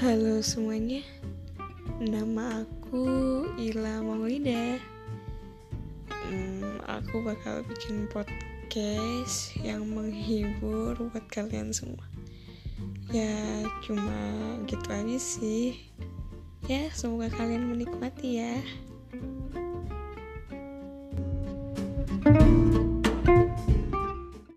Halo semuanya, nama aku Ila Maulida. Hmm, aku bakal bikin podcast yang menghibur buat kalian semua. Ya, cuma gitu aja sih. Ya, semoga kalian menikmati ya.